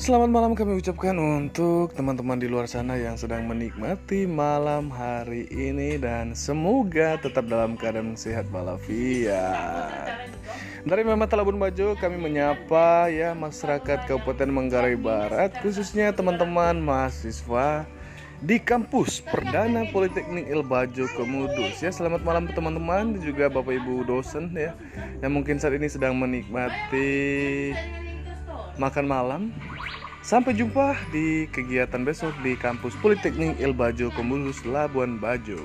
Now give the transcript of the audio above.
selamat malam kami ucapkan untuk teman-teman di luar sana yang sedang menikmati malam hari ini dan semoga tetap dalam keadaan sehat walafiat. Dari Mama Talabun Bajo kami menyapa ya masyarakat Kabupaten Manggarai Barat khususnya teman-teman mahasiswa di kampus Perdana Politeknik Ilbajo Kemudus ya selamat malam teman-teman dan juga Bapak Ibu dosen ya yang mungkin saat ini sedang menikmati makan malam. Sampai jumpa di kegiatan besok di kampus Politeknik Ilbajo Kemulus Labuan Bajo.